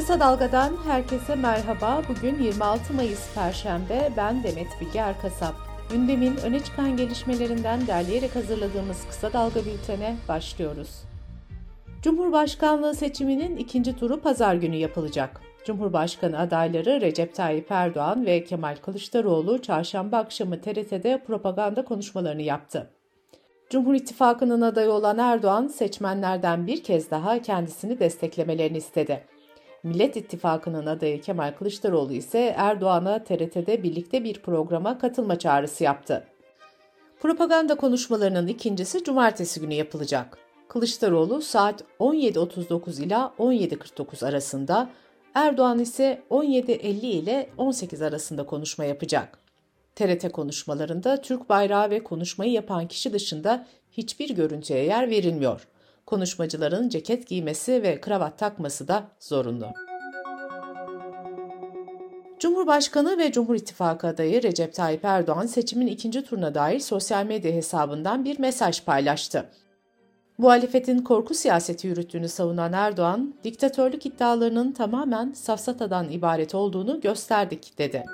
Kısa Dalga'dan herkese merhaba. Bugün 26 Mayıs Perşembe. Ben Demet Bilge Erkasap. Gündemin öne çıkan gelişmelerinden derleyerek hazırladığımız Kısa Dalga bültene başlıyoruz. Cumhurbaşkanlığı seçiminin ikinci turu pazar günü yapılacak. Cumhurbaşkanı adayları Recep Tayyip Erdoğan ve Kemal Kılıçdaroğlu çarşamba akşamı TRT'de propaganda konuşmalarını yaptı. Cumhur İttifakı'nın adayı olan Erdoğan seçmenlerden bir kez daha kendisini desteklemelerini istedi. Millet İttifakı'nın adayı Kemal Kılıçdaroğlu ise Erdoğan'a TRT'de birlikte bir programa katılma çağrısı yaptı. Propaganda konuşmalarının ikincisi cumartesi günü yapılacak. Kılıçdaroğlu saat 17.39 ila 17.49 arasında, Erdoğan ise 17.50 ile 18 arasında konuşma yapacak. TRT konuşmalarında Türk bayrağı ve konuşmayı yapan kişi dışında hiçbir görüntüye yer verilmiyor konuşmacıların ceket giymesi ve kravat takması da zorunlu. Cumhurbaşkanı ve Cumhur İttifakı adayı Recep Tayyip Erdoğan seçimin ikinci turuna dair sosyal medya hesabından bir mesaj paylaştı. Muhalefetin korku siyaseti yürüttüğünü savunan Erdoğan, diktatörlük iddialarının tamamen safsatadan ibaret olduğunu gösterdik dedi.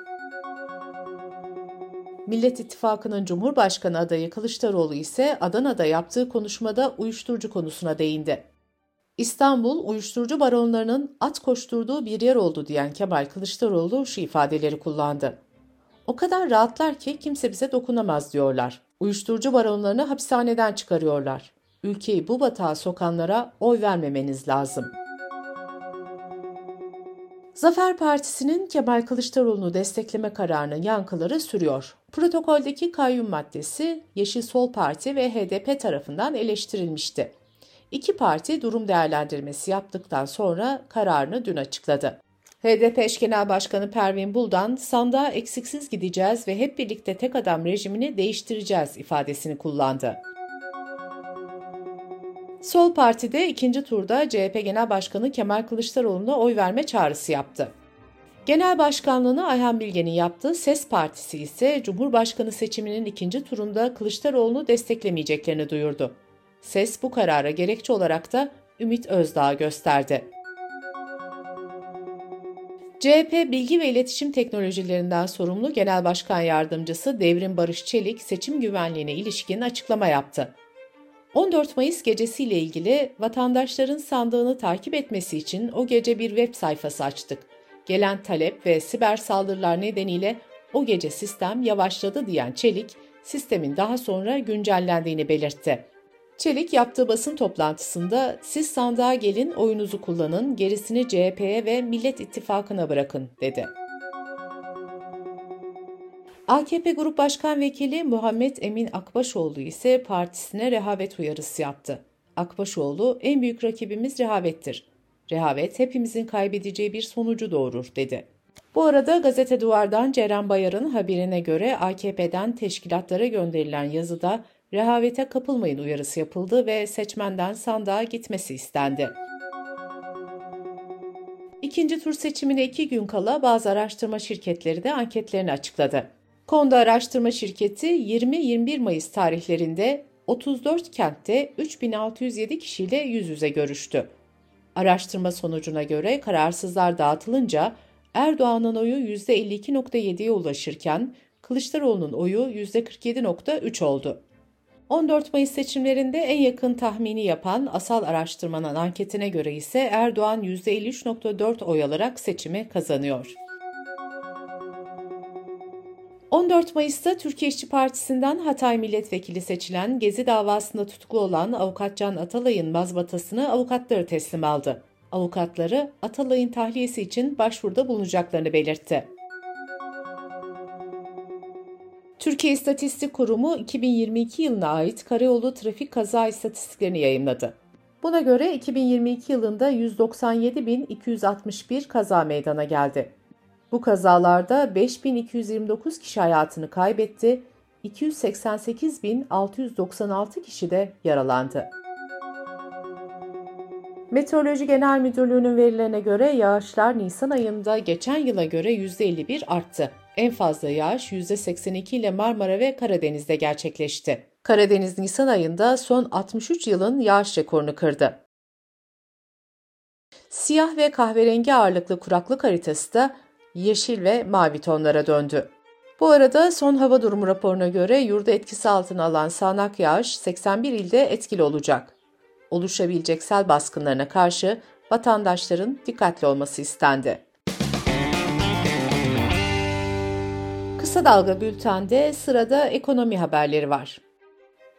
Millet İttifakı'nın Cumhurbaşkanı adayı Kılıçdaroğlu ise Adana'da yaptığı konuşmada uyuşturucu konusuna değindi. İstanbul, uyuşturucu baronlarının at koşturduğu bir yer oldu diyen Kemal Kılıçdaroğlu şu ifadeleri kullandı. O kadar rahatlar ki kimse bize dokunamaz diyorlar. Uyuşturucu baronlarını hapishaneden çıkarıyorlar. Ülkeyi bu batağa sokanlara oy vermemeniz lazım.'' Zafer Partisi'nin Kemal Kılıçdaroğlu'nu destekleme kararının yankıları sürüyor. Protokoldeki kayyum maddesi Yeşil Sol Parti ve HDP tarafından eleştirilmişti. İki parti durum değerlendirmesi yaptıktan sonra kararını dün açıkladı. HDP eş genel başkanı Pervin Buldan sandığa eksiksiz gideceğiz ve hep birlikte tek adam rejimini değiştireceğiz ifadesini kullandı. Sol Parti'de ikinci turda CHP Genel Başkanı Kemal Kılıçdaroğlu'na oy verme çağrısı yaptı. Genel başkanlığını Ayhan Bilge'nin yaptığı SES Partisi ise Cumhurbaşkanı seçiminin ikinci turunda Kılıçdaroğlu'nu desteklemeyeceklerini duyurdu. SES bu karara gerekçe olarak da Ümit Özdağ gösterdi. CHP Bilgi ve İletişim Teknolojilerinden sorumlu Genel Başkan Yardımcısı Devrim Barış Çelik seçim güvenliğine ilişkin açıklama yaptı. 14 Mayıs gecesiyle ilgili vatandaşların sandığını takip etmesi için o gece bir web sayfası açtık. Gelen talep ve siber saldırılar nedeniyle o gece sistem yavaşladı diyen Çelik, sistemin daha sonra güncellendiğini belirtti. Çelik yaptığı basın toplantısında siz sandığa gelin oyunuzu kullanın, gerisini CHP'ye ve Millet İttifakı'na bırakın dedi. AKP Grup Başkan Vekili Muhammed Emin Akbaşoğlu ise partisine rehavet uyarısı yaptı. Akbaşoğlu, en büyük rakibimiz rehavettir. Rehavet hepimizin kaybedeceği bir sonucu doğurur, dedi. Bu arada Gazete Duvar'dan Ceren Bayar'ın haberine göre AKP'den teşkilatlara gönderilen yazıda rehavete kapılmayın uyarısı yapıldı ve seçmenden sandığa gitmesi istendi. İkinci tur seçimine iki gün kala bazı araştırma şirketleri de anketlerini açıkladı. Konda Araştırma Şirketi 20-21 Mayıs tarihlerinde 34 kentte 3607 kişiyle yüz yüze görüştü. Araştırma sonucuna göre kararsızlar dağıtılınca Erdoğan'ın oyu %52.7'ye ulaşırken Kılıçdaroğlu'nun oyu %47.3 oldu. 14 Mayıs seçimlerinde en yakın tahmini yapan Asal Araştırma'nın anketine göre ise Erdoğan %53.4 oy alarak seçimi kazanıyor. 14 Mayıs'ta Türkiye İşçi Partisi'nden Hatay Milletvekili seçilen Gezi davasında tutuklu olan avukat Can Atalay'ın mazbatasını avukatları teslim aldı. Avukatları Atalay'ın tahliyesi için başvuruda bulunacaklarını belirtti. Türkiye İstatistik Kurumu 2022 yılına ait karayolu trafik kaza istatistiklerini yayınladı. Buna göre 2022 yılında 197.261 kaza meydana geldi. Bu kazalarda 5229 kişi hayatını kaybetti, 288.696 kişi de yaralandı. Meteoroloji Genel Müdürlüğü'nün verilerine göre yağışlar Nisan ayında geçen yıla göre %51 arttı. En fazla yağış %82 ile Marmara ve Karadeniz'de gerçekleşti. Karadeniz Nisan ayında son 63 yılın yağış rekorunu kırdı. Siyah ve kahverengi ağırlıklı kuraklık haritası da yeşil ve mavi tonlara döndü. Bu arada son hava durumu raporuna göre yurda etkisi altına alan sağanak yağış 81 ilde etkili olacak. Oluşabilecek sel baskınlarına karşı vatandaşların dikkatli olması istendi. Kısa Dalga Bülten'de sırada ekonomi haberleri var.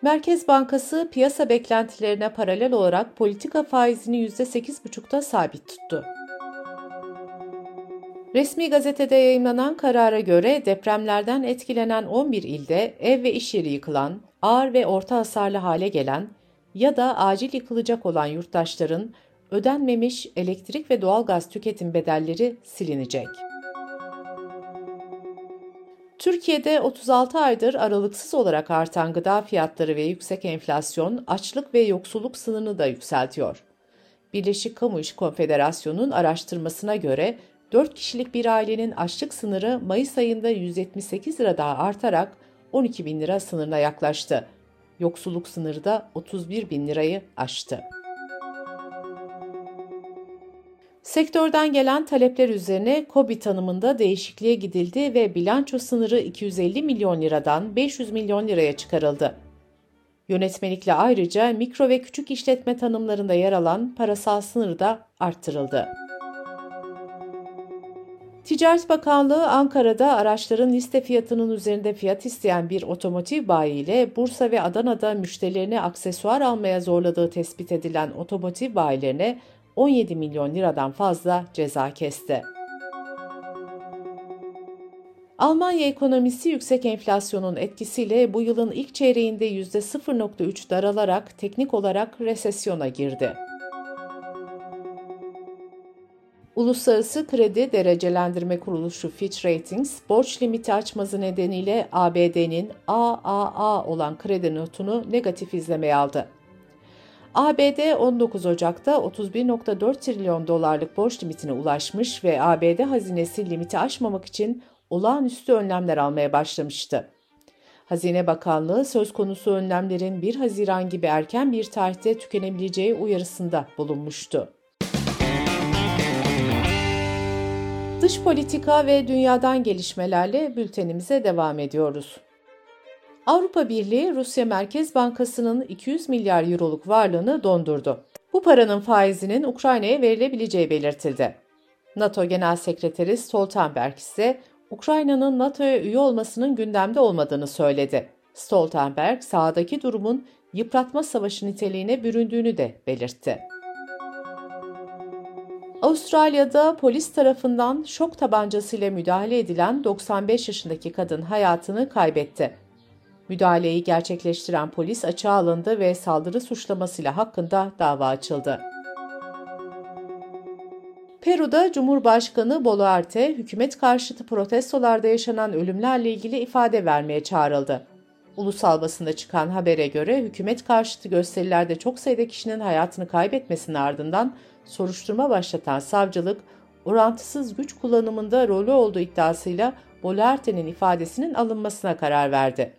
Merkez Bankası piyasa beklentilerine paralel olarak politika faizini %8,5'ta sabit tuttu. Resmi gazetede yayınlanan karara göre depremlerden etkilenen 11 ilde ev ve iş yeri yıkılan, ağır ve orta hasarlı hale gelen ya da acil yıkılacak olan yurttaşların ödenmemiş elektrik ve doğalgaz tüketim bedelleri silinecek. Türkiye'de 36 aydır aralıksız olarak artan gıda fiyatları ve yüksek enflasyon açlık ve yoksulluk sınırını da yükseltiyor. Birleşik Kamu İş Konfederasyonu'nun araştırmasına göre 4 kişilik bir ailenin açlık sınırı Mayıs ayında 178 lira daha artarak 12 bin lira sınırına yaklaştı. Yoksulluk sınırı da 31 bin lirayı aştı. Sektörden gelen talepler üzerine KOBİ tanımında değişikliğe gidildi ve bilanço sınırı 250 milyon liradan 500 milyon liraya çıkarıldı. Yönetmelikle ayrıca mikro ve küçük işletme tanımlarında yer alan parasal sınır da arttırıldı. Ticaret Bakanlığı Ankara'da araçların liste fiyatının üzerinde fiyat isteyen bir otomotiv bayi ile Bursa ve Adana'da müşterilerini aksesuar almaya zorladığı tespit edilen otomotiv bayilerine 17 milyon liradan fazla ceza kesti. Almanya ekonomisi yüksek enflasyonun etkisiyle bu yılın ilk çeyreğinde %0.3 daralarak teknik olarak resesyona girdi. Uluslararası Kredi Derecelendirme Kuruluşu Fitch Ratings, borç limiti açması nedeniyle ABD'nin AAA olan kredi notunu negatif izlemeye aldı. ABD 19 Ocak'ta 31.4 trilyon dolarlık borç limitine ulaşmış ve ABD hazinesi limiti aşmamak için olağanüstü önlemler almaya başlamıştı. Hazine Bakanlığı söz konusu önlemlerin 1 Haziran gibi erken bir tarihte tükenebileceği uyarısında bulunmuştu. Dış politika ve dünyadan gelişmelerle bültenimize devam ediyoruz. Avrupa Birliği Rusya Merkez Bankası'nın 200 milyar euroluk varlığını dondurdu. Bu paranın faizinin Ukrayna'ya verilebileceği belirtildi. NATO Genel Sekreteri Stoltenberg ise Ukrayna'nın NATO'ya üye olmasının gündemde olmadığını söyledi. Stoltenberg, sahadaki durumun yıpratma savaşı niteliğine büründüğünü de belirtti. Avustralya'da polis tarafından şok tabancasıyla müdahale edilen 95 yaşındaki kadın hayatını kaybetti. Müdahaleyi gerçekleştiren polis açığa alındı ve saldırı suçlamasıyla hakkında dava açıldı. Peru'da Cumhurbaşkanı Boluarte, hükümet karşıtı protestolarda yaşanan ölümlerle ilgili ifade vermeye çağrıldı. Ulusal basında çıkan habere göre hükümet karşıtı gösterilerde çok sayıda kişinin hayatını kaybetmesinin ardından soruşturma başlatan savcılık, orantısız güç kullanımında rolü olduğu iddiasıyla Boluarte'nin ifadesinin alınmasına karar verdi.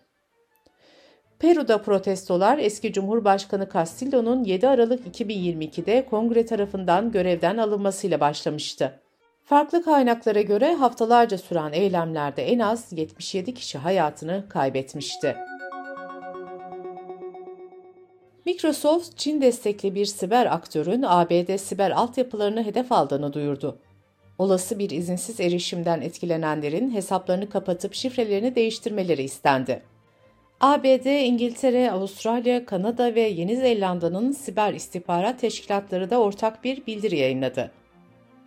Peru'da protestolar eski Cumhurbaşkanı Castillo'nun 7 Aralık 2022'de kongre tarafından görevden alınmasıyla başlamıştı. Farklı kaynaklara göre haftalarca süren eylemlerde en az 77 kişi hayatını kaybetmişti. Microsoft, Çin destekli bir siber aktörün ABD siber altyapılarını hedef aldığını duyurdu. Olası bir izinsiz erişimden etkilenenlerin hesaplarını kapatıp şifrelerini değiştirmeleri istendi. ABD, İngiltere, Avustralya, Kanada ve Yeni Zelanda'nın siber istihbarat teşkilatları da ortak bir bildiri yayınladı.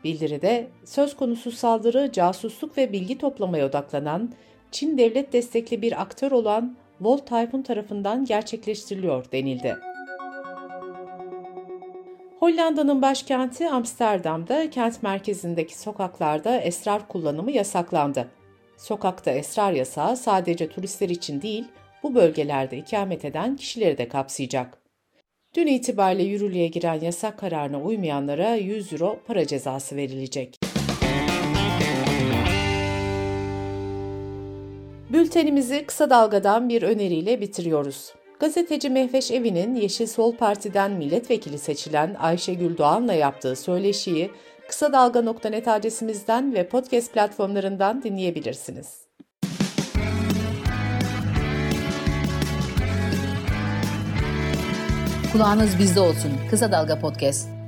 Bildiride söz konusu saldırı casusluk ve bilgi toplamaya odaklanan Çin devlet destekli bir aktör olan Volt Typhoon tarafından gerçekleştiriliyor denildi. Hollanda'nın başkenti Amsterdam'da kent merkezindeki sokaklarda esrar kullanımı yasaklandı. Sokakta esrar yasağı sadece turistler için değil, bu bölgelerde ikamet eden kişileri de kapsayacak. Dün itibariyle yürürlüğe giren yasak kararına uymayanlara 100 euro para cezası verilecek. Bültenimizi kısa dalgadan bir öneriyle bitiriyoruz. Gazeteci Mehveş Evi'nin Yeşil Sol Parti'den milletvekili seçilen Ayşegül Doğan'la yaptığı söyleşiyi kısa dalga.net adresimizden ve podcast platformlarından dinleyebilirsiniz. Kulağınız bizde olsun. Kısa Dalga Podcast.